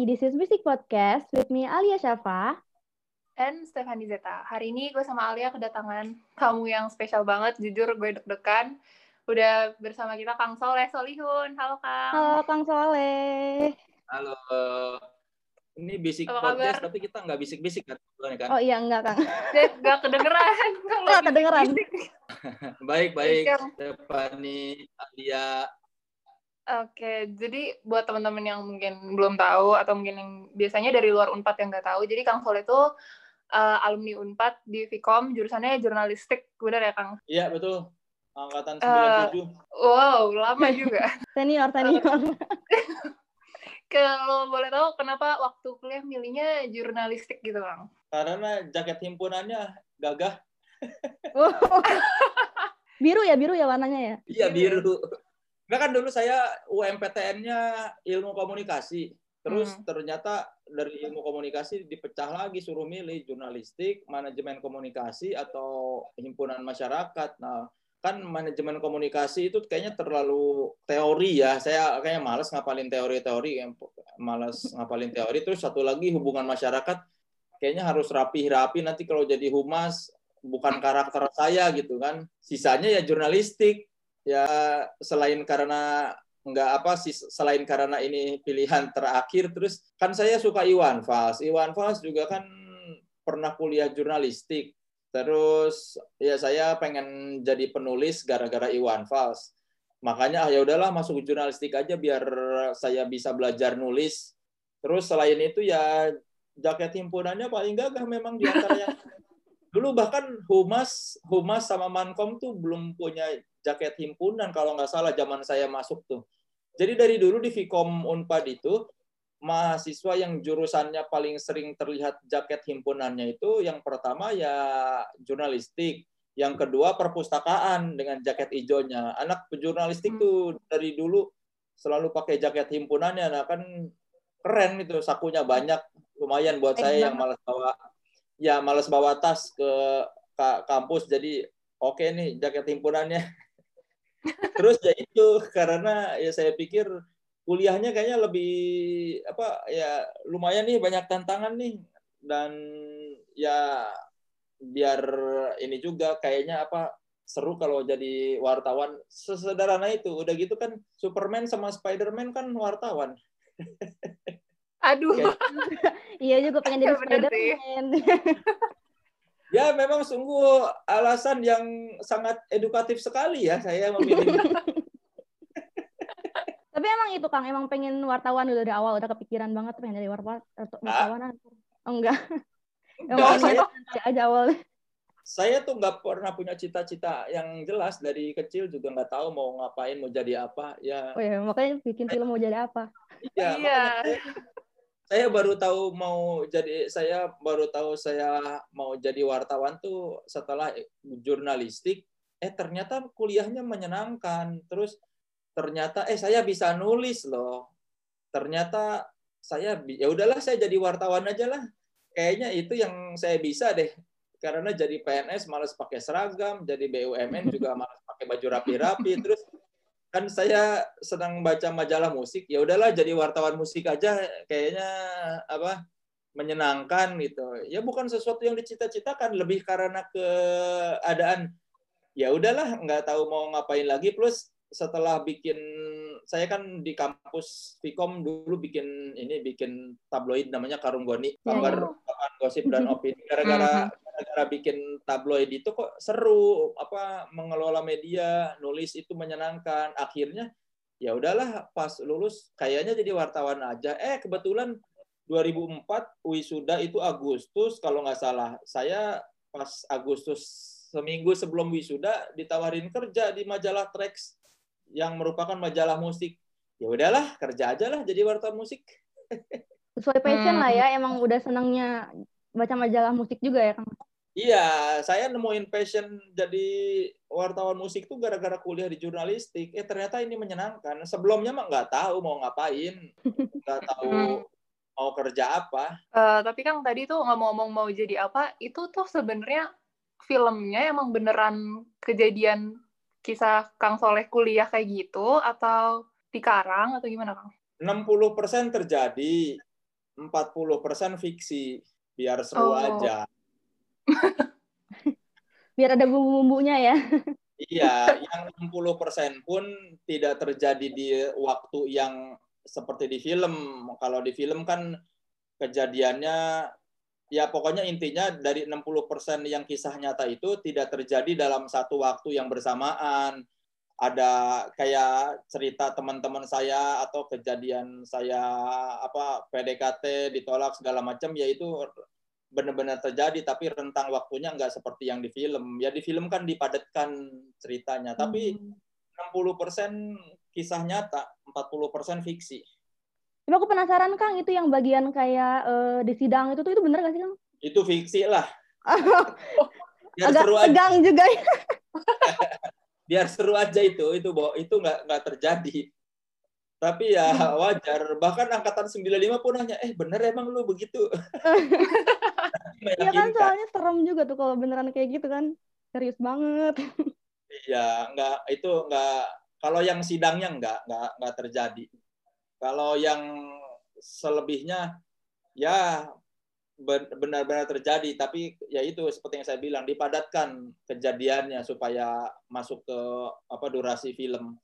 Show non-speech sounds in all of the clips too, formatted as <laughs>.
Hai, this is Music Podcast with me Alia Syafa. and Stefani Zeta. Hari ini gue sama Alia kedatangan tamu yang spesial banget. Jujur gue deg-degan. Udah bersama kita Kang Soleh Solihun. Halo Kang. Halo Kang Soleh. Halo. Ini bisik Apa podcast kabar? tapi kita nggak bisik-bisik kan? Kan? Oh iya enggak Kang. <laughs> Deh, gak kedengeran. Nggak kedengeran. <laughs> Baik, baik. Stefani, Alia. Oke, jadi buat teman-teman yang mungkin belum tahu atau mungkin yang biasanya dari luar Unpad yang nggak tahu, jadi Kang Soleh itu uh, alumni Unpad di Vkom, jurusannya jurnalistik, benar ya Kang? Iya, betul. Angkatan Eh, 97. Wow, lama <laughs> juga. Senior, senior. Kalau boleh tahu, kenapa waktu kuliah milihnya jurnalistik gitu Kang? Karena jaket himpunannya gagah. <laughs> biru ya, biru ya warnanya ya. Iya, Biru. Nah kan dulu saya UMPTN-nya ilmu komunikasi. Terus Hmm. ternyata dari ilmu komunikasi dipecah lagi suruh milih jurnalistik, manajemen komunikasi atau himpunan masyarakat. Nah, kan manajemen komunikasi itu kayaknya terlalu teori ya. Saya kayaknya malas ngapalin teori-teori, malas <laughs> ngapalin teori. Terus satu lagi hubungan masyarakat kayaknya harus rapi-rapi nanti kalau jadi humas bukan karakter saya gitu kan. Sisanya ya jurnalistik. Ya selain karena nggak apa sih selain karena ini pilihan terakhir terus kan saya suka Iwan Fals. Iwan Fals juga kan pernah kuliah jurnalistik. Terus ya saya pengen jadi penulis gara-gara Iwan Fals. Makanya ah, ya udahlah masuk jurnalistik aja biar saya bisa belajar nulis. Terus selain itu ya jaket himpunannya paling gagah memang di antara yang <laughs> dulu bahkan humas humas sama mankom tuh belum punya jaket himpunan kalau nggak salah zaman saya masuk tuh. Jadi dari dulu di Vkom Unpad itu mahasiswa yang jurusannya paling sering terlihat jaket himpunannya itu yang pertama ya jurnalistik, yang kedua perpustakaan dengan jaket hijaunya. Anak jurnalistik Hmm. tuh dari dulu selalu pakai jaket himpunannya, nah kan keren itu sakunya banyak, lumayan buat saya yang malas bawa ya malas bawa tas ke ka- kampus jadi oke nih jaket himpunannya. <laughs> Terus ya itu karena ya saya pikir kuliahnya kayaknya lebih apa ya lumayan nih banyak tantangan nih. Dan ya biar ini juga kayaknya apa seru kalau jadi wartawan. Sesederhana itu udah gitu kan Superman sama Spiderman kan wartawan <laughs> Aduh, Kayak- Iya juga pengen jadi. <laughs> Spiderman. <laughs> ya memang sungguh alasan yang sangat edukatif sekali ya saya memilih <laughs> Tapi emang itu Kang, emang pengen wartawan udah dari awal, udah kepikiran banget pengen jadi wartawan. Wartawan. Oh, enggak. Emang Enggak, saya aja awalnya. saya tuh nggak pernah punya cita-cita yang jelas dari kecil juga nggak tahu mau ngapain mau jadi apa ya Oh ya, makanya bikin film mau jadi apa. iya Iya. Saya, baru tahu mau jadi saya baru tahu saya mau jadi wartawan tuh setelah jurnalistik eh ternyata kuliahnya menyenangkan. Terus ternyata eh saya bisa nulis loh. Ternyata saya ya udahlah saya jadi wartawan aja lah. Kayaknya itu yang saya bisa deh. Karena jadi PNS malas pakai seragam jadi BUMN juga <laughs> malas pakai baju rapi-rapi. Terus kan saya senang baca majalah musik ya udahlah jadi wartawan musik aja kayaknya apa menyenangkan gitu. Ya bukan sesuatu yang dicita-citakan lebih karena keadaan. Ya udahlah nggak tahu mau ngapain lagi. Plus setelah bikin saya kan di kampus Vkom dulu bikin ini bikin tabloid namanya Karung Goni kabar ya. kabar gosip dan <laughs> opini. Gara-gara gara-gara bikin tabloid itu kok seru apa mengelola media nulis itu menyenangkan. Akhirnya ya udahlah pas lulus kayaknya jadi wartawan aja. Eh kebetulan 2004 wisuda itu Agustus kalau nggak salah. Saya pas Agustus seminggu sebelum wisuda ditawarin kerja di majalah Trax yang merupakan majalah musik. Ya udahlah kerja aja lah jadi wartawan musik. Sesuai passion Hmm. lah ya, emang udah senangnya baca majalah musik juga ya Kang. Iya, saya nemuin passion jadi wartawan musik tuh gara-gara kuliah di jurnalistik. Eh ternyata ini menyenangkan. Sebelumnya mah nggak tahu mau ngapain, nggak <laughs> tahu Hmm. mau kerja apa. Eh, tapi Kang tadi tuh ngomong-ngomong mau jadi apa, itu tuh sebenarnya filmnya emang beneran kejadian kisah Kang Soleh kuliah kayak gitu atau dikarang atau gimana Kang? 60% terjadi, 40% fiksi biar seru Oh. aja. <laughs> Biar ada bumbu-bumbunya ya. Iya, yang 60% pun tidak terjadi di waktu yang seperti di film. Kalau di film kan kejadiannya ya pokoknya intinya dari 60% yang kisah nyata itu tidak terjadi dalam satu waktu yang bersamaan. Ada kayak cerita teman-teman saya atau kejadian saya apa PDKT ditolak segala macam yaitu benar-benar terjadi tapi rentang waktunya nggak seperti yang di film. Ya di film kan dipadatkan ceritanya, tapi Hmm. 60% kisah nyata, 40% fiksi. Tapi aku penasaran Kang, itu yang bagian kayak eh, di sidang itu tuh itu bener gak sih Kang? Itu fiksi lah. <laughs> Biar Agak seru aja, tegang juga ya. <laughs> biar seru aja itu, itu itu nggak nggak terjadi. Tapi ya wajar. Bahkan angkatan 95 pun nanya, eh bener emang lu begitu? <laughs> Iya kan soalnya serem juga tuh kalau beneran kayak gitu kan. Serius banget. Iya, nggak itu nggak. Kalau yang sidangnya nggak nggak nggak terjadi. Kalau yang selebihnya ya ben- benar-benar terjadi, tapi ya itu seperti yang saya bilang dipadatkan kejadiannya supaya masuk ke apa durasi film.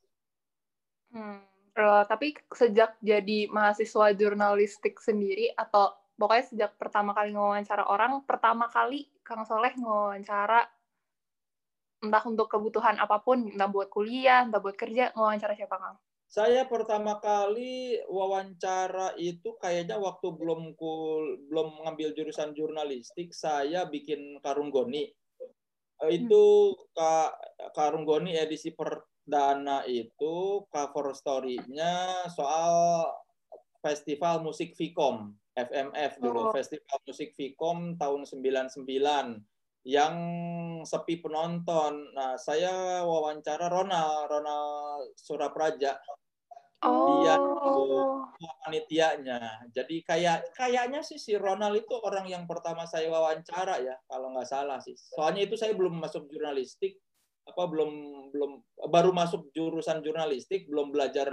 Hmm. Eh, tapi sejak jadi mahasiswa jurnalistik sendiri atau pokoknya sejak pertama kali ngewawancara orang, pertama kali Kang Soleh ngewawancara entah untuk kebutuhan apa pun, entah buat kuliah, entah buat kerja, ngewawancara siapa Kang? Saya pertama kali wawancara itu kayaknya waktu belum kul, belum mengambil jurusan jurnalistik, saya bikin karung goni. Eh, Itu Ka, karung goni edisi perdana itu cover story-nya soal festival musik Vicom, FMF dulu, Oh. festival musik Vicom tahun 99 yang sepi penonton. Nah, saya wawancara Ronald, Ronald Surapraja Iya. Oh. panitianya. Jadi kayak kayaknya sih si Ronald itu orang yang pertama saya wawancara ya, kalau nggak salah sih. Soalnya itu saya belum masuk jurnalistik, apa belum belum baru masuk jurusan jurnalistik, belum belajar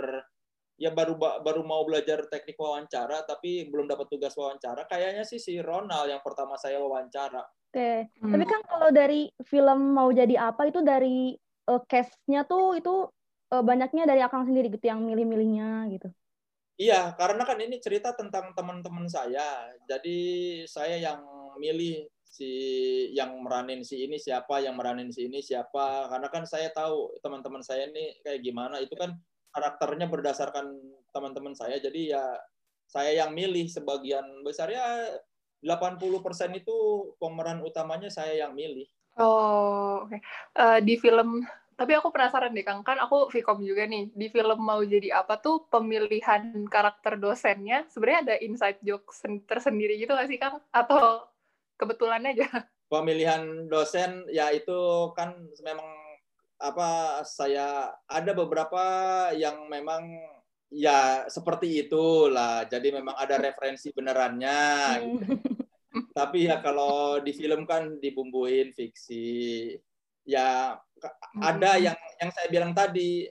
ya baru baru mau belajar teknik wawancara, tapi belum dapat tugas wawancara. Kayaknya sih si Ronald yang pertama saya wawancara. Oke. Hmm. Tapi kan kalau dari film mau jadi apa itu dari eh, cast-nya tuh itu eh, banyaknya dari Akang sendiri gitu yang milih-milihnya gitu. Iya, karena kan ini cerita tentang teman-teman saya. Jadi saya yang milih si yang meranin si ini siapa, yang meranin si ini siapa. Karena kan saya tahu teman-teman saya ini kayak gimana. Itu kan karakternya berdasarkan teman-teman saya. Jadi ya saya yang milih sebagian besar ya 80% itu pemeran utamanya saya yang milih. Oh, oke. Eh, di film, tapi aku penasaran deh, Kang. Kan aku Vkom juga nih. Di film mau jadi apa tuh pemilihan karakter dosennya sebenarnya ada inside joke sen- tersendiri gitu nggak sih, Kang? Atau kebetulan aja? pemilihan dosen ya itu kan memang apa saya ada beberapa yang memang ya seperti itulah. Jadi memang ada referensi benerannya gitu. <laughs> tapi ya kalau di film kan dibumbuin fiksi. Ya ada yang yang saya bilang tadi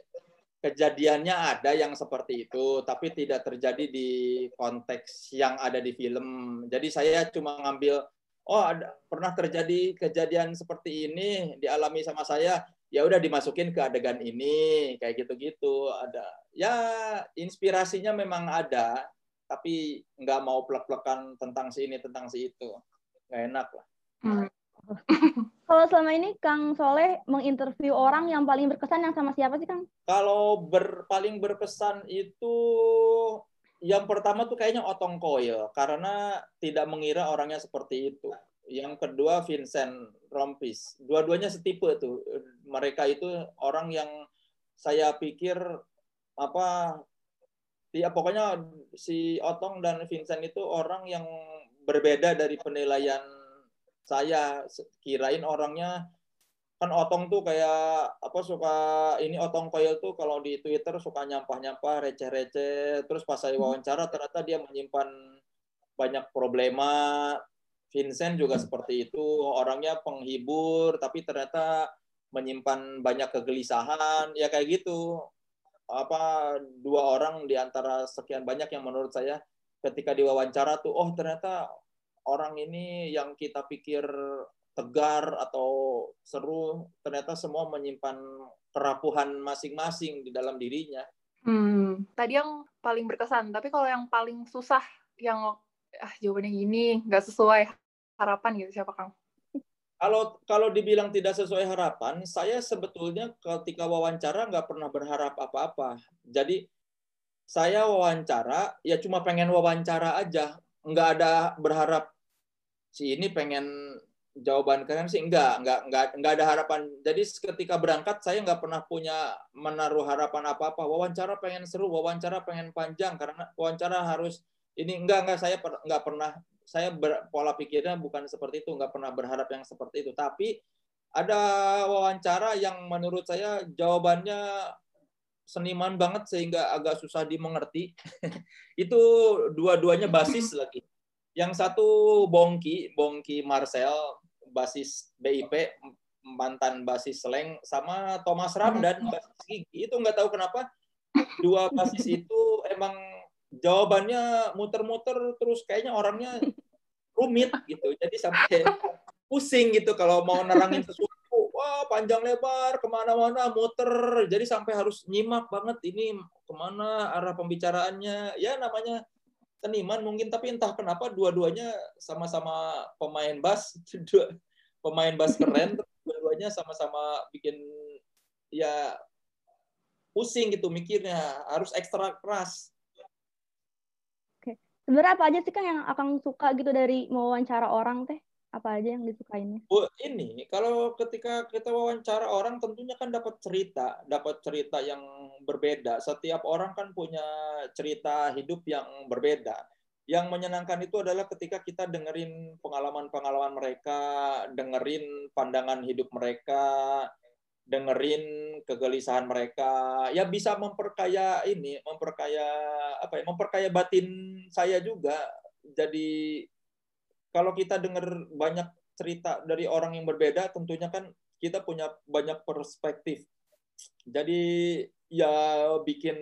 kejadiannya ada yang seperti itu tapi tidak terjadi di konteks yang ada di film. Jadi saya cuma ngambil oh ada pernah terjadi kejadian seperti ini dialami sama saya ya udah dimasukin ke adegan ini kayak gitu-gitu ada ya inspirasinya memang ada tapi nggak mau plek-plekan tentang si ini tentang si itu nggak enak lah Hmm. <laughs> Kalau selama ini Kang Soleh menginterview orang yang paling berkesan yang sama siapa sih Kang? kalau ber, paling berkesan itu yang pertama tuh kayaknya Otong Koil karena tidak mengira orangnya seperti itu. Yang kedua Vincent Rompis. Dua-duanya setipe tuh. Mereka itu orang yang saya pikir apa ya pokoknya si Otong dan Vincent itu orang yang berbeda dari penilaian saya kirain orangnya kan Otong tuh kayak apa suka ini Otong Koil tuh kalau di Twitter suka nyampah-nyampah receh-receh. Terus pas saya wawancara ternyata dia menyimpan banyak problema. Vincent juga seperti itu orangnya penghibur tapi ternyata menyimpan banyak kegelisahan. Ya kayak gitu. Apa dua orang di antara sekian banyak yang menurut saya ketika diwawancara tuh oh ternyata orang ini yang kita pikir tegar atau seru ternyata semua menyimpan kerapuhan masing-masing di dalam dirinya. Hmm, tadi yang paling berkesan, tapi kalau yang paling susah yang ah jawabannya gini nggak sesuai harapan gitu siapa Kang? Kalau kalau dibilang tidak sesuai harapan, saya sebetulnya ketika wawancara nggak pernah berharap apa-apa. Jadi saya wawancara ya cuma pengen wawancara aja, nggak ada berharap si ini pengen jawaban kalian sih enggak, enggak, enggak, enggak ada harapan. Jadi ketika berangkat saya enggak pernah punya menaruh harapan apa-apa. Wawancara pengen seru, wawancara pengen panjang karena wawancara harus ini enggak enggak saya per, enggak pernah saya ber, pola pikirnya bukan seperti itu, enggak pernah berharap yang seperti itu. Tapi ada wawancara yang menurut saya jawabannya seniman banget sehingga agak susah dimengerti. <laughs> itu dua-duanya basis lagi. Yang satu Bongki, Bongki Marcel, basis BIP, mantan basis Seleng, sama Thomas Ramdan, basis Gigi. Itu nggak tahu kenapa dua basis itu emang jawabannya muter-muter terus kayaknya orangnya rumit gitu. Jadi sampai pusing gitu kalau mau nerangin sesuatu wah panjang lebar ke mana-mana muter jadi sampai harus nyimak banget ini ke mana arah pembicaraannya ya namanya seniman mungkin tapi entah kenapa dua-duanya sama-sama pemain bass <laughs> dua pemain bass keren <laughs> dua-duanya sama-sama bikin ya pusing gitu mikirnya harus ekstra keras Sebenarnya apa aja sih kan yang akan suka gitu dari mewawancara orang teh? Apa aja yang disukainnya? Bu, ini kalau ketika kita wawancara orang tentunya kan dapat cerita, dapat cerita yang berbeda. Setiap orang kan punya cerita hidup yang berbeda. Yang menyenangkan itu adalah ketika kita dengerin pengalaman-pengalaman mereka, dengerin pandangan hidup mereka, dengerin kegelisahan mereka ya bisa memperkaya ini memperkaya apa ya memperkaya batin saya juga jadi kalau kita dengar banyak cerita dari orang yang berbeda tentunya kan kita punya banyak perspektif jadi ya bikin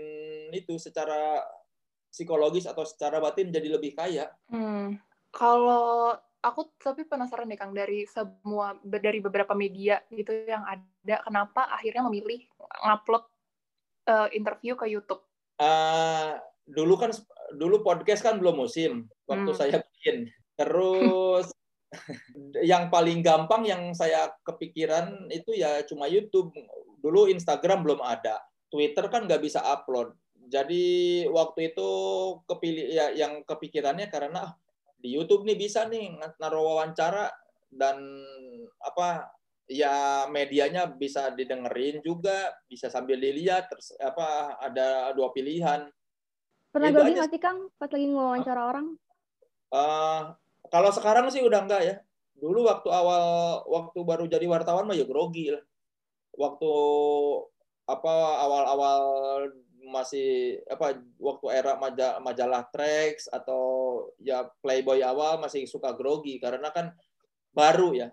itu secara psikologis atau secara batin jadi lebih kaya hmm. kalau aku tapi penasaran deh Kang dari semua dari beberapa media gitu yang ada kenapa akhirnya memilih ngupload uh, interview ke YouTube? Uh, dulu kan dulu podcast kan belum musim waktu hmm. saya bikin. Terus <laughs> yang paling gampang yang saya kepikiran itu ya cuma YouTube. Dulu Instagram belum ada, Twitter kan nggak bisa upload. Jadi waktu itu kepilih ya yang kepikirannya karena di YouTube nih bisa nih naruh wawancara dan apa ya medianya bisa didengerin juga bisa sambil dilihat terus apa ada dua pilihan. Pernah grogi nggak sih. kang pas lagi ngewawancara orang? Uh, kalau sekarang sih udah enggak ya dulu waktu awal waktu baru jadi wartawan mah ya grogi lah waktu apa awal-awal masih apa waktu era majalah, majalah Trax atau ya Playboy awal masih suka grogi karena kan baru ya.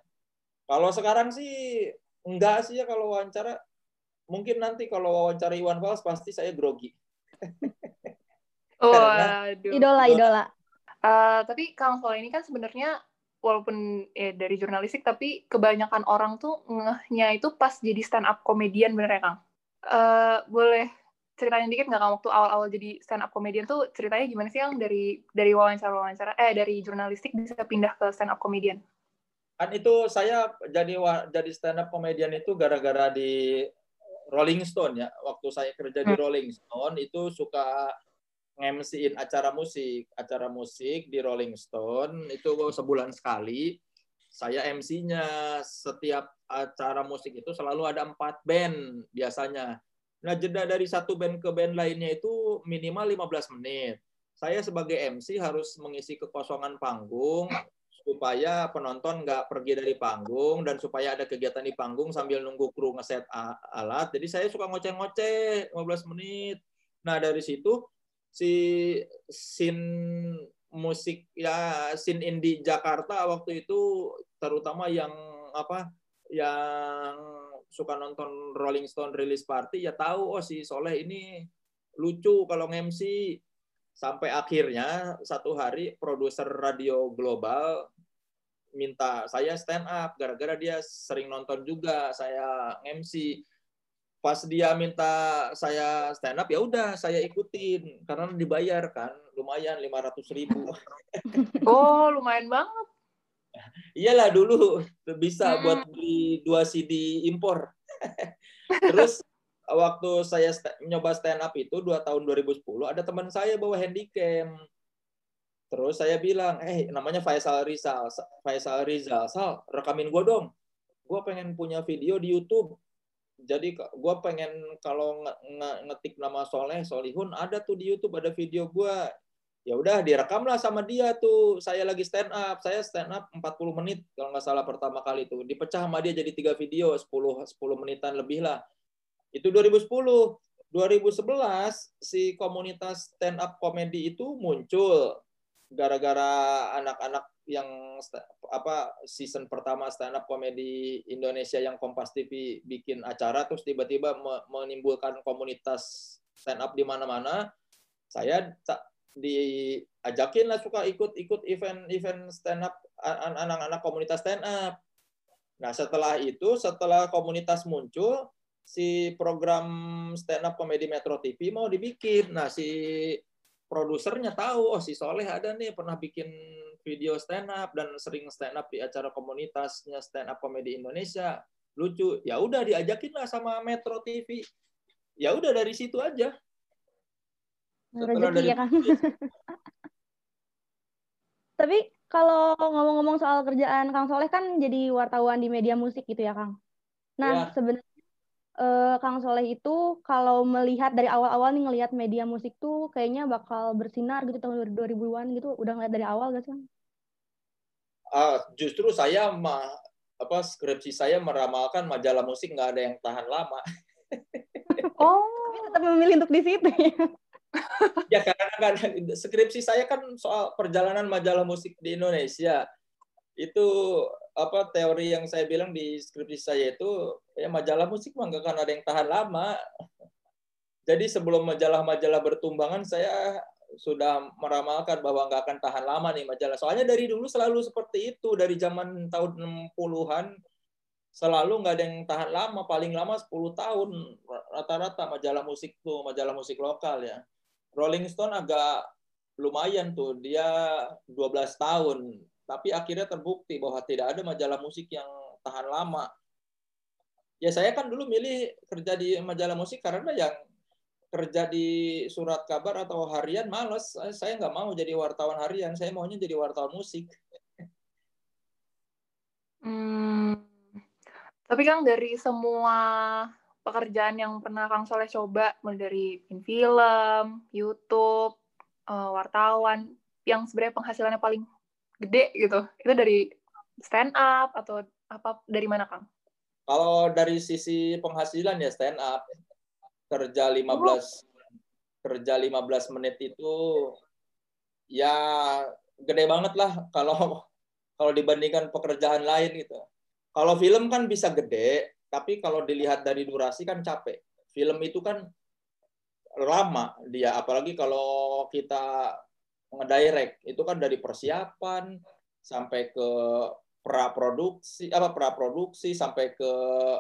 Kalau sekarang sih enggak sih ya kalau wawancara. Mungkin nanti kalau wawancara Iwan Fals pasti saya grogi. <laughs> oh, karena idola idola. Uh, tapi Kang Sol ini kan sebenarnya walaupun ya, dari jurnalistik tapi kebanyakan orang tuh ngehnya itu pas jadi stand up komedian bener ya Kang? Uh, boleh ceritain dikit nggak kamu waktu awal-awal jadi stand up comedian tuh ceritanya gimana sih yang dari dari wawancara-wawancara eh dari jurnalistik bisa pindah ke stand up comedian? Kan itu saya jadi jadi stand up comedian itu gara-gara di Rolling Stone ya. Waktu saya kerja di hmm. Rolling Stone itu suka ngemsiin acara musik, acara musik di Rolling Stone itu sebulan sekali. Saya MC-nya setiap acara musik itu selalu ada empat band biasanya Nah, jeda dari satu band ke band lainnya itu minimal 15 menit. Saya sebagai MC harus mengisi kekosongan panggung supaya penonton nggak pergi dari panggung dan supaya ada kegiatan di panggung sambil nunggu kru ngeset alat. Jadi saya suka ngoceh-ngoceh 15 menit. Nah, dari situ si sin musik ya sin indie Jakarta waktu itu terutama yang apa yang suka nonton Rolling Stone release party ya tahu oh si Soleh ini lucu kalau nge-MC sampai akhirnya satu hari produser radio global minta saya stand up gara-gara dia sering nonton juga saya MC pas dia minta saya stand up ya udah saya ikutin. Karena dibayar kan lumayan lima ratus ribu. <laughs> Oh lumayan banget. Iyalah dulu bisa hmm. buat beli dua CD impor. <laughs> Terus waktu saya nyoba stand up itu dua tahun 2010 ada teman saya bawa handycam. Terus saya bilang eh namanya Faisal Rizal Faisal Rizal Sal rekamin gue dong. Gue pengen punya video di YouTube jadi gue pengen kalau ngetik nama Soleh Solihun ada tuh di YouTube ada video gue ya udah direkam lah sama dia tuh. Saya lagi stand up. Saya stand up 40 menit kalau nggak salah pertama kali tuh. Dipecah sama dia jadi tiga video 10 10 menitan lebih lah. Itu 2010. 2011 si komunitas stand up comedy itu muncul gara-gara anak-anak yang apa season pertama stand up comedy Indonesia yang Kompas TV bikin acara terus tiba-tiba menimbulkan komunitas stand up di mana-mana. Saya diajakin lah suka ikut-ikut event-event stand up anak-anak komunitas stand up. Nah, setelah itu setelah komunitas muncul si program stand up comedy Metro TV mau dibikin. Nah, si produsernya tahu, oh si Soleh ada nih pernah bikin video stand up dan sering stand up di acara komunitasnya stand up comedy Indonesia. Lucu. Ya udah diajakin lah sama Metro TV. Ya udah dari situ aja. Setelah dari ya kan. <laughs> Tapi kalau ngomong-ngomong soal kerjaan Kang Soleh kan jadi wartawan di media musik gitu ya Kang. Nah, ya. sebenarnya uh, Kang Soleh itu kalau melihat dari awal-awal nih ngelihat media musik tuh kayaknya bakal bersinar gitu tahun 2000-an gitu. Udah ngeliat dari awal gak sih? Uh, justru saya mah apa skripsi saya meramalkan majalah musik nggak ada yang tahan lama. <laughs> oh, tapi memilih untuk di situ ya. <laughs> ya karena kan skripsi saya kan soal perjalanan majalah musik di Indonesia itu apa teori yang saya bilang di skripsi saya itu ya majalah musik mah nggak akan ada yang tahan lama. <laughs> Jadi sebelum majalah-majalah bertumbangan saya sudah meramalkan bahwa nggak akan tahan lama nih majalah. Soalnya dari dulu selalu seperti itu dari zaman tahun 60-an selalu nggak ada yang tahan lama, paling lama 10 tahun rata-rata majalah musik tuh, majalah musik lokal ya. Rolling Stone agak lumayan tuh, dia 12 tahun tapi akhirnya terbukti bahwa tidak ada majalah musik yang tahan lama. Ya saya kan dulu milih kerja di majalah musik karena yang kerja di surat kabar atau harian males. Saya nggak mau jadi wartawan harian, saya maunya jadi wartawan musik. Hmm, tapi Kang dari semua pekerjaan yang pernah Kang Soleh coba, mulai dari film, YouTube, uh, wartawan, yang sebenarnya penghasilannya paling gede gitu. Itu dari stand up atau apa dari mana kang? Kalau dari sisi penghasilan ya stand up. Kerja 15 oh. kerja 15 menit itu ya gede banget lah kalau kalau dibandingkan pekerjaan lain gitu. Kalau film kan bisa gede tapi kalau dilihat dari durasi kan capek. Film itu kan lama dia apalagi kalau kita ngedirect. Itu kan dari persiapan sampai ke pra produksi apa pra produksi sampai ke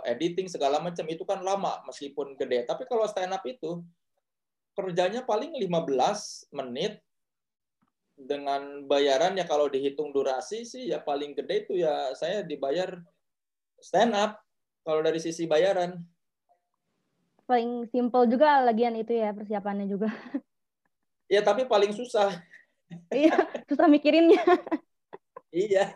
editing segala macam. Itu kan lama meskipun gede. Tapi kalau stand up itu kerjanya paling 15 menit. Dengan bayaran ya kalau dihitung durasi sih ya paling gede itu ya saya dibayar stand up kalau dari sisi bayaran. Paling simple juga lagian itu ya persiapannya juga. <laughs> Ya tapi paling susah iya susah mikirinnya. Iya.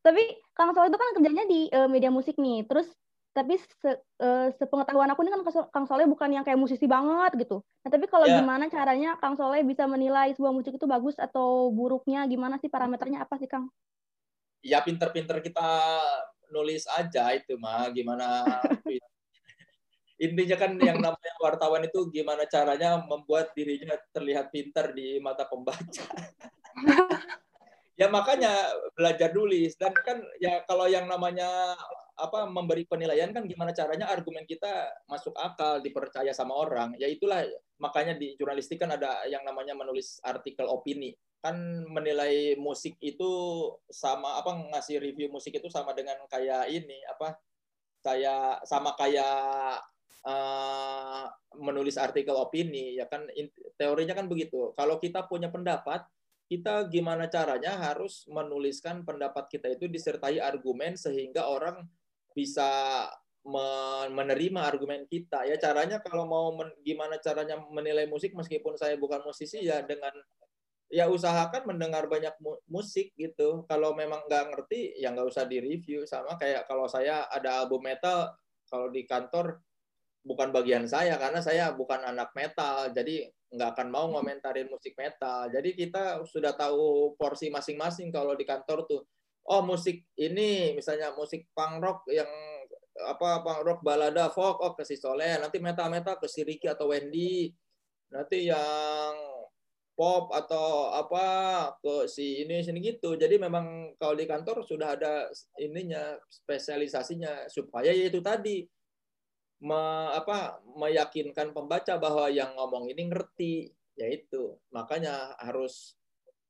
Tapi Kang Soleh itu kan kerjanya di uh, media musik nih. Terus tapi se, uh, sepengetahuan aku ini kan Kang Soleh bukan yang kayak musisi banget gitu. Nah tapi kalau yeah. gimana caranya Kang Soleh bisa menilai sebuah musik itu bagus atau buruknya? Gimana sih parameternya apa sih Kang? Ya pinter-pinter kita nulis aja itu mah gimana <laughs> intinya kan yang namanya wartawan itu gimana caranya membuat dirinya terlihat pintar di mata pembaca. <laughs> ya makanya belajar nulis. Dan kan ya kalau yang namanya apa memberi penilaian kan gimana caranya argumen kita masuk akal dipercaya sama orang. Ya itulah makanya di jurnalistik kan ada yang namanya menulis artikel opini. Kan menilai musik itu sama apa ngasih review musik itu sama dengan kayak ini apa saya sama kayak uh, menulis artikel opini ya kan teorinya kan begitu. Kalau kita punya pendapat kita gimana caranya harus menuliskan pendapat kita itu disertai argumen sehingga orang bisa menerima argumen kita. Ya caranya kalau mau gimana caranya menilai musik meskipun saya bukan musisi ya dengan ya usahakan mendengar banyak mu musik gitu. Kalau memang nggak ngerti ya nggak usah di review sama kayak kalau saya ada album metal kalau di kantor bukan bagian saya karena saya bukan anak metal jadi nggak akan mau ngomentarin musik metal. Jadi kita sudah tahu porsi masing-masing kalau di kantor tuh oh musik ini misalnya musik punk rock yang apa punk rock balada folk oh ke si Soleh nanti metal metal ke si Ricky atau Wendy nanti yang pop atau apa ke si ini sini gitu. Jadi memang kalau di kantor sudah ada ininya spesialisasinya supaya ya itu tadi me, apa meyakinkan pembaca bahwa yang ngomong ini ngerti yaitu makanya harus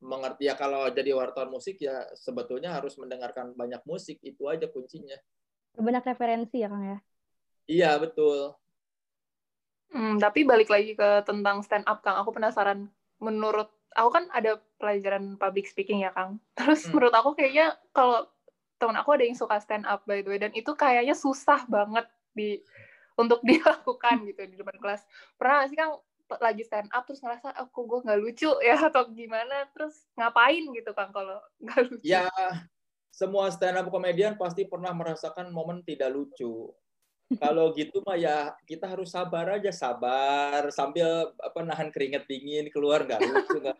mengerti ya kalau jadi wartawan musik ya sebetulnya harus mendengarkan banyak musik itu aja kuncinya banyak referensi ya Kang ya. Iya, betul. Hmm, tapi balik lagi ke tentang stand up Kang, aku penasaran menurut aku kan ada pelajaran public speaking ya Kang. <laughs> Terus hmm. menurut aku kayaknya kalau teman aku ada yang suka stand up by the way dan itu kayaknya susah banget di untuk <laughs> dilakukan gitu di depan kelas. Pernah gak sih Kang lagi stand up terus ngerasa aku oh, gue nggak lucu <laughs> ya atau gimana terus ngapain gitu Kang kalau <laughs> nggak lucu? Ya semua stand up komedian pasti pernah merasakan momen tidak lucu. Kalau gitu mah ya kita harus sabar aja, sabar sambil apa nahan keringet dingin keluar nggak lucu nggak.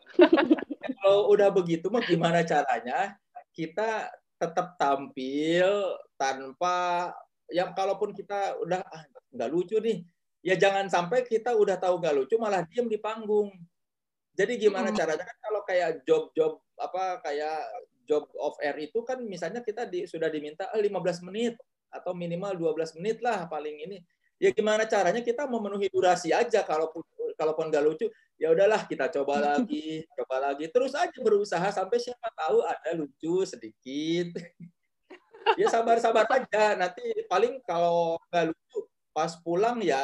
Kalau udah begitu mah gimana caranya kita tetap tampil tanpa yang kalaupun kita udah ah, nggak lucu nih, ya jangan sampai kita udah tahu nggak lucu malah diem di panggung. Jadi gimana hmm. caranya kan kalau kayak job-job apa kayak job of air itu kan misalnya kita di, sudah diminta 15 eh, menit atau minimal 12 menit lah paling ini. Ya gimana caranya kita memenuhi durasi aja kalaupun kalaupun nggak lucu ya udahlah kita coba <laughs> lagi coba lagi terus aja berusaha sampai siapa tahu ada lucu sedikit <laughs> ya sabar-sabar aja nanti paling kalau nggak lucu pas pulang ya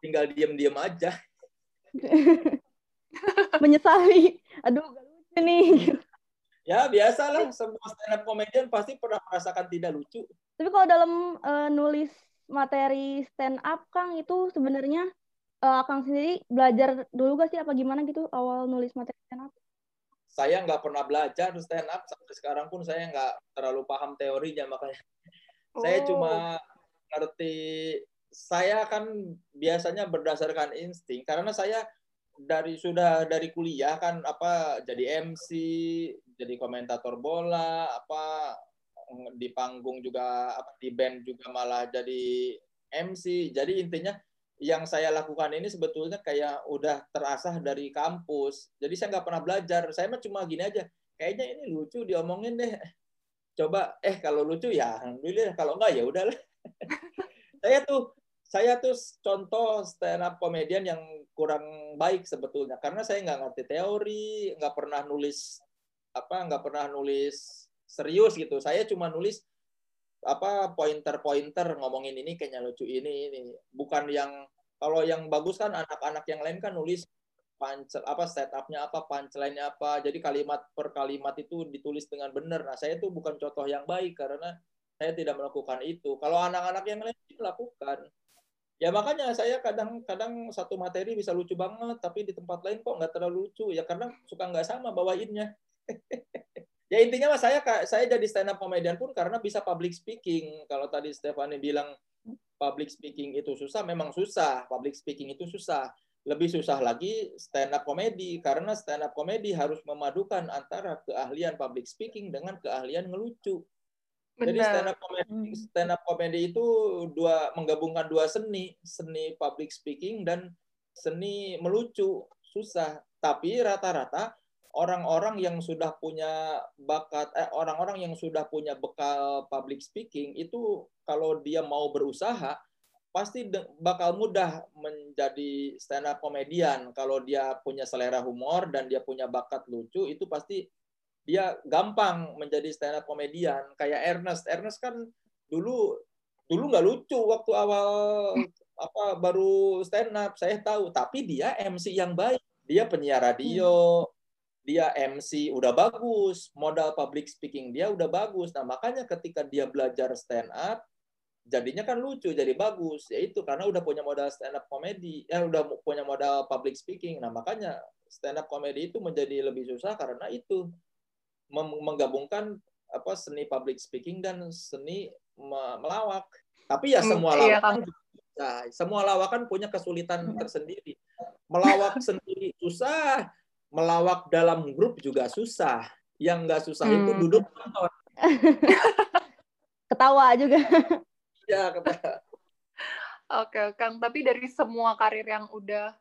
tinggal diem-diem aja. <laughs> Menyesali. Aduh gak lucu nih. Ya biasalah. Semua stand up comedian pasti pernah merasakan tidak lucu. Tapi kalau dalam uh, nulis materi stand up Kang itu sebenarnya uh, Kang sendiri belajar dulu gak sih? Apa gimana gitu awal nulis materi stand up? Saya nggak pernah belajar stand up sampai sekarang pun saya nggak terlalu paham teorinya makanya. Oh. saya cuma ngerti saya kan biasanya berdasarkan insting karena saya dari sudah dari kuliah kan apa jadi MC, jadi komentator bola, apa di panggung juga apa di band juga malah jadi MC. Jadi intinya yang saya lakukan ini sebetulnya kayak udah terasah dari kampus. Jadi saya nggak pernah belajar. Saya mah cuma gini aja. Kayaknya ini lucu diomongin deh. Coba eh kalau lucu ya alhamdulillah kalau enggak ya udahlah. <laughs> saya tuh saya tuh contoh stand up komedian yang kurang baik sebetulnya. Karena saya nggak ngerti teori nggak pernah nulis apa nggak pernah nulis serius gitu. Saya cuma nulis apa pointer-pointer ngomongin ini kayaknya lucu ini ini. Bukan yang kalau yang bagus kan anak-anak yang lain kan nulis pancel apa setupnya apa punchline-nya apa. Jadi kalimat per kalimat itu ditulis dengan benar. Nah saya itu bukan contoh yang baik karena saya tidak melakukan itu. Kalau anak-anak yang lain melakukan Ya makanya saya kadang-kadang satu materi bisa lucu banget, tapi di tempat lain kok nggak terlalu lucu. Ya karena suka nggak sama bawainnya. <laughs> ya intinya mas saya saya jadi stand up comedian pun karena bisa public speaking. Kalau tadi Stefani bilang public speaking itu susah, memang susah. Public speaking itu susah. Lebih susah lagi stand up comedy karena stand up comedy harus memadukan antara keahlian public speaking dengan keahlian ngelucu. Benar. Jadi stand up comedy hmm. stand up comedy itu dua menggabungkan dua seni, seni public speaking dan seni melucu. Susah, tapi rata-rata orang-orang yang sudah punya bakat eh orang-orang yang sudah punya bekal public speaking itu kalau dia mau berusaha pasti bakal mudah menjadi stand up komedian kalau dia punya selera humor dan dia punya bakat lucu itu pasti dia gampang menjadi stand up komedian kayak Ernest. Ernest kan dulu dulu nggak lucu waktu awal apa baru stand up saya tahu. Tapi dia MC yang baik. Dia penyiar radio. Dia MC udah bagus. Modal public speaking dia udah bagus. Nah makanya ketika dia belajar stand up jadinya kan lucu jadi bagus. Yaitu karena udah punya modal stand up comedy ya udah punya modal public speaking. Nah makanya stand up comedy itu menjadi lebih susah karena itu menggabungkan apa seni public speaking dan seni melawak. Tapi ya hmm, semua hmm, lawakan iya, semua lawakan punya kesulitan hmm. tersendiri. Melawak <laughs> sendiri susah melawak dalam grup juga susah. Yang nggak susah hmm. itu duduk <laughs> ketawa juga. Ya kata Oke, Kang. Tapi dari semua karir yang udah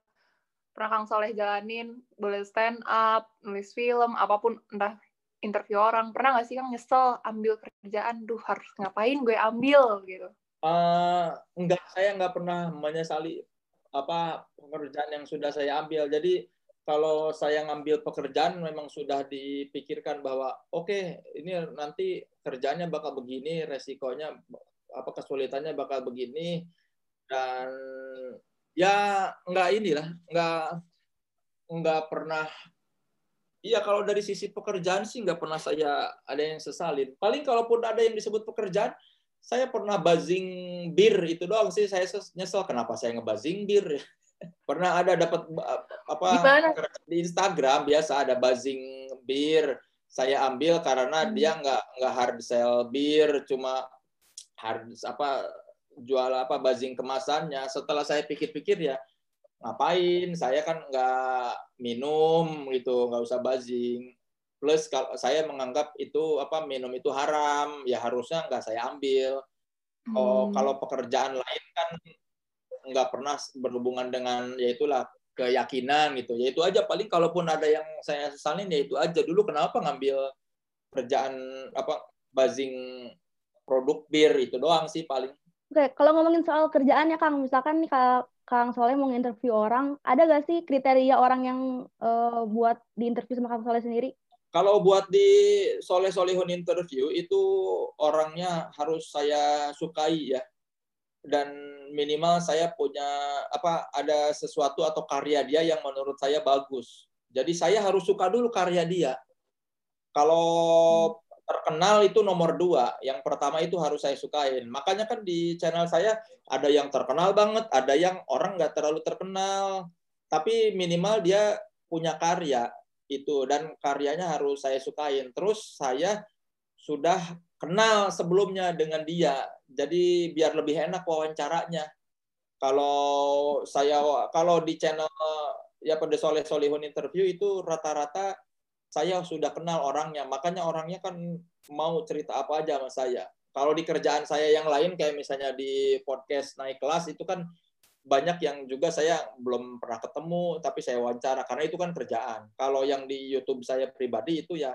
pernah Kang Soleh jalanin, boleh stand up, nulis film, apa pun, entah interview orang, pernah nggak sih Kang nyesel ambil kerjaan, duh harus ngapain gue ambil gitu? Uh, enggak, saya nggak pernah menyesali apa pekerjaan yang sudah saya ambil. Jadi kalau saya ngambil pekerjaan memang sudah dipikirkan bahwa oke okay, ini nanti kerjanya bakal begini, resikonya apa kesulitannya bakal begini dan ya nggak inilah nggak nggak pernah Iya kalau dari sisi pekerjaan sih nggak pernah saya ada yang sesalin. Paling kalaupun ada yang disebut pekerjaan, saya pernah buzzing bir itu doang sih. Saya nyesel kenapa saya ngebazing bir. <laughs> pernah ada dapat apa Gimana? di Instagram biasa ada buzzing bir. Saya ambil karena hmm. dia nggak nggak hard sell bir, cuma hard apa jual apa bazing kemasannya setelah saya pikir-pikir ya ngapain? Saya kan nggak minum gitu nggak usah bazing. Plus kalau saya menganggap itu apa minum itu haram ya harusnya nggak saya ambil. Oh hmm. kalau pekerjaan lain kan nggak pernah berhubungan dengan ya itulah keyakinan gitu. Ya itu aja paling kalaupun ada yang saya sesalin ya itu aja. Dulu kenapa ngambil kerjaan apa bazing produk bir itu doang sih paling. Oke, kalau ngomongin soal kerjaan ya Kang, misalkan nih kalau Kang Soleh mau interview orang, ada gak sih kriteria orang yang uh, buat diinterview sama Kang Soleh sendiri? Kalau buat di Soleh Solihun interview itu orangnya harus saya sukai ya, dan minimal saya punya apa ada sesuatu atau karya dia yang menurut saya bagus. Jadi saya harus suka dulu karya dia. Kalau hmm terkenal itu nomor dua. Yang pertama itu harus saya sukain. Makanya kan di channel saya ada yang terkenal banget, ada yang orang nggak terlalu terkenal, tapi minimal dia punya karya itu dan karyanya harus saya sukain. Terus saya sudah kenal sebelumnya dengan dia, jadi biar lebih enak wawancaranya. Kalau saya kalau di channel ya pada Soleh Solihun interview itu rata-rata saya sudah kenal orangnya, makanya orangnya kan mau cerita apa aja sama saya. Kalau di kerjaan saya yang lain kayak misalnya di podcast naik kelas itu kan banyak yang juga saya belum pernah ketemu tapi saya wawancara karena itu kan kerjaan. Kalau yang di YouTube saya pribadi itu ya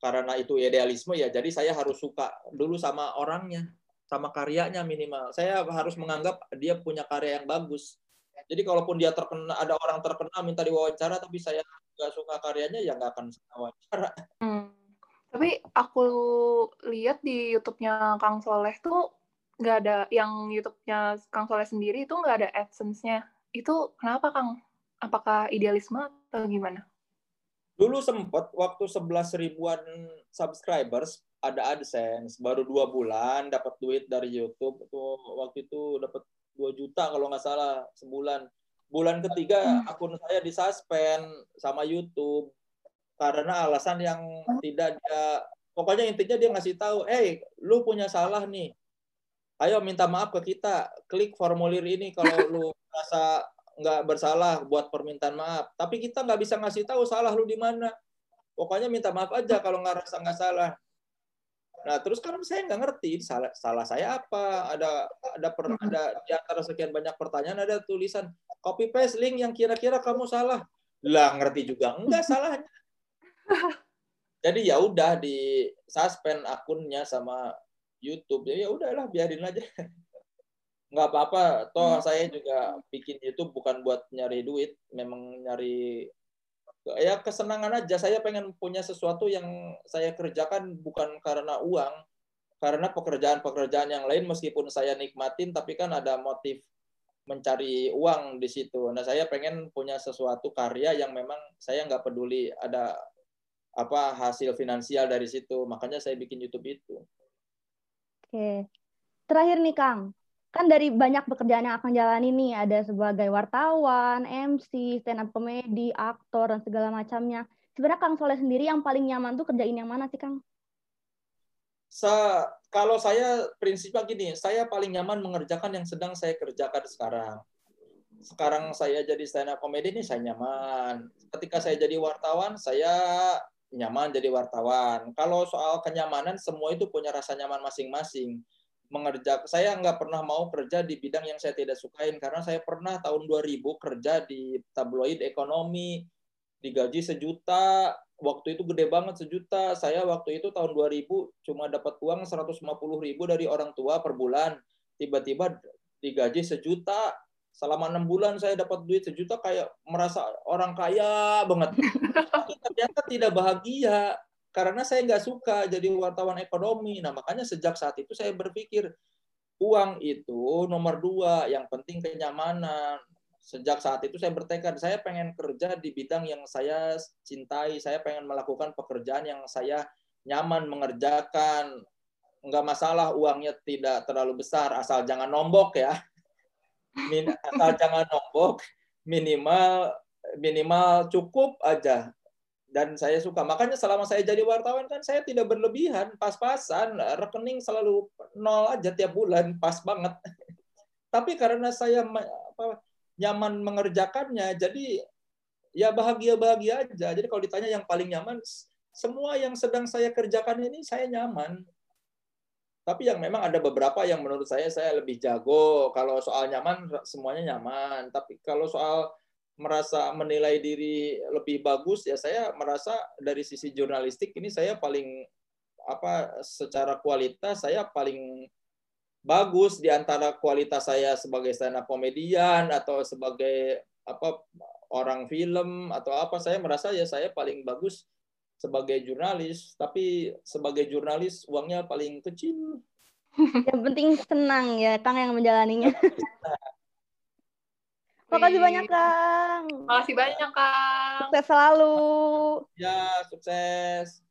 karena itu idealisme ya jadi saya harus suka dulu sama orangnya, sama karyanya minimal. Saya harus menganggap dia punya karya yang bagus. Jadi kalaupun dia terkenal ada orang terkenal minta diwawancara tapi saya nggak suka karyanya ya nggak akan wawancara. Hmm. Tapi aku lihat di YouTube-nya Kang Soleh tuh nggak ada yang YouTube-nya Kang Soleh sendiri itu nggak ada AdSense-nya. Itu kenapa Kang? Apakah idealisme atau gimana? Dulu sempat waktu 11 ribuan subscribers ada AdSense, baru dua bulan dapat duit dari YouTube. Itu waktu itu dapat 2 juta kalau nggak salah sebulan bulan ketiga hmm. akun saya disuspend sama YouTube karena alasan yang tidak dia pokoknya intinya dia ngasih tahu, "Eh, hey, lu punya salah nih. Ayo minta maaf ke kita. Klik formulir ini kalau <laughs> lu merasa nggak bersalah buat permintaan maaf. Tapi kita nggak bisa ngasih tahu salah lu di mana. Pokoknya minta maaf aja kalau nggak rasa nggak salah. Nah, terus kan saya nggak ngerti salah, salah saya apa. Ada ada per, ada di antara sekian banyak pertanyaan ada tulisan copy paste link yang kira-kira kamu salah. Lah ngerti juga enggak salahnya. <laughs> Jadi ya udah di suspend akunnya sama YouTube. Ya udahlah biarin aja. <laughs> nggak apa-apa toh hmm. saya juga bikin YouTube bukan buat nyari duit memang nyari ya kesenangan aja. Saya pengen punya sesuatu yang saya kerjakan bukan karena uang karena pekerjaan-pekerjaan yang lain meskipun saya nikmatin tapi kan ada motif mencari uang di situ. Nah saya pengen punya sesuatu karya yang memang saya nggak peduli ada apa hasil finansial dari situ. Makanya saya bikin YouTube itu. Oke. Terakhir nih Kang kan dari banyak pekerjaan yang akan jalani nih ada sebagai wartawan, MC, stand up comedy, aktor dan segala macamnya. Sebenarnya Kang Soleh sendiri yang paling nyaman tuh kerjain yang mana sih Kang? Sa kalau saya prinsipnya gini, saya paling nyaman mengerjakan yang sedang saya kerjakan sekarang. Sekarang saya jadi stand up comedy ini saya nyaman. Ketika saya jadi wartawan, saya nyaman jadi wartawan. Kalau soal kenyamanan, semua itu punya rasa nyaman masing-masing mengerjakan saya nggak pernah mau kerja di bidang yang saya tidak sukain karena saya pernah tahun 2000 kerja di tabloid ekonomi digaji sejuta waktu itu gede banget sejuta. Saya waktu itu tahun 2000 cuma dapat uang 150 ribu dari orang tua per bulan. Tiba-tiba digaji sejuta selama enam bulan saya dapat duit sejuta kayak merasa orang kaya banget. <laughs> Tapi ternyata tidak bahagia karena saya nggak suka jadi wartawan ekonomi. Nah makanya sejak saat itu saya berpikir uang itu nomor dua, yang penting kenyamanan. Sejak saat itu saya bertekad, saya pengen kerja di bidang yang saya cintai, saya pengen melakukan pekerjaan yang saya nyaman mengerjakan. Nggak masalah uangnya tidak terlalu besar, asal jangan nombok ya. Asal jangan nombok, minimal minimal cukup aja dan saya suka. Makanya selama saya jadi wartawan kan saya tidak berlebihan, pas-pasan, rekening selalu nol aja tiap bulan, pas banget. <laughs> Tapi karena saya apa, nyaman mengerjakannya, jadi ya bahagia-bahagia aja. Jadi kalau ditanya yang paling nyaman, semua yang sedang saya kerjakan ini saya nyaman. Tapi yang memang ada beberapa yang menurut saya saya lebih jago. Kalau soal nyaman semuanya nyaman. Tapi kalau soal merasa menilai diri lebih bagus ya saya merasa dari sisi jurnalistik ini saya paling apa secara kualitas saya paling bagus di antara kualitas saya sebagai stand up komedian atau sebagai apa orang film atau apa saya merasa ya saya paling bagus sebagai jurnalis. Tapi sebagai jurnalis uangnya paling kecil. <laughs> Yang penting senang ya Kang yang menjalaninya Makasih banyak, Kang. Makasih banyak, Kang. Sukses selalu. Ya, sukses.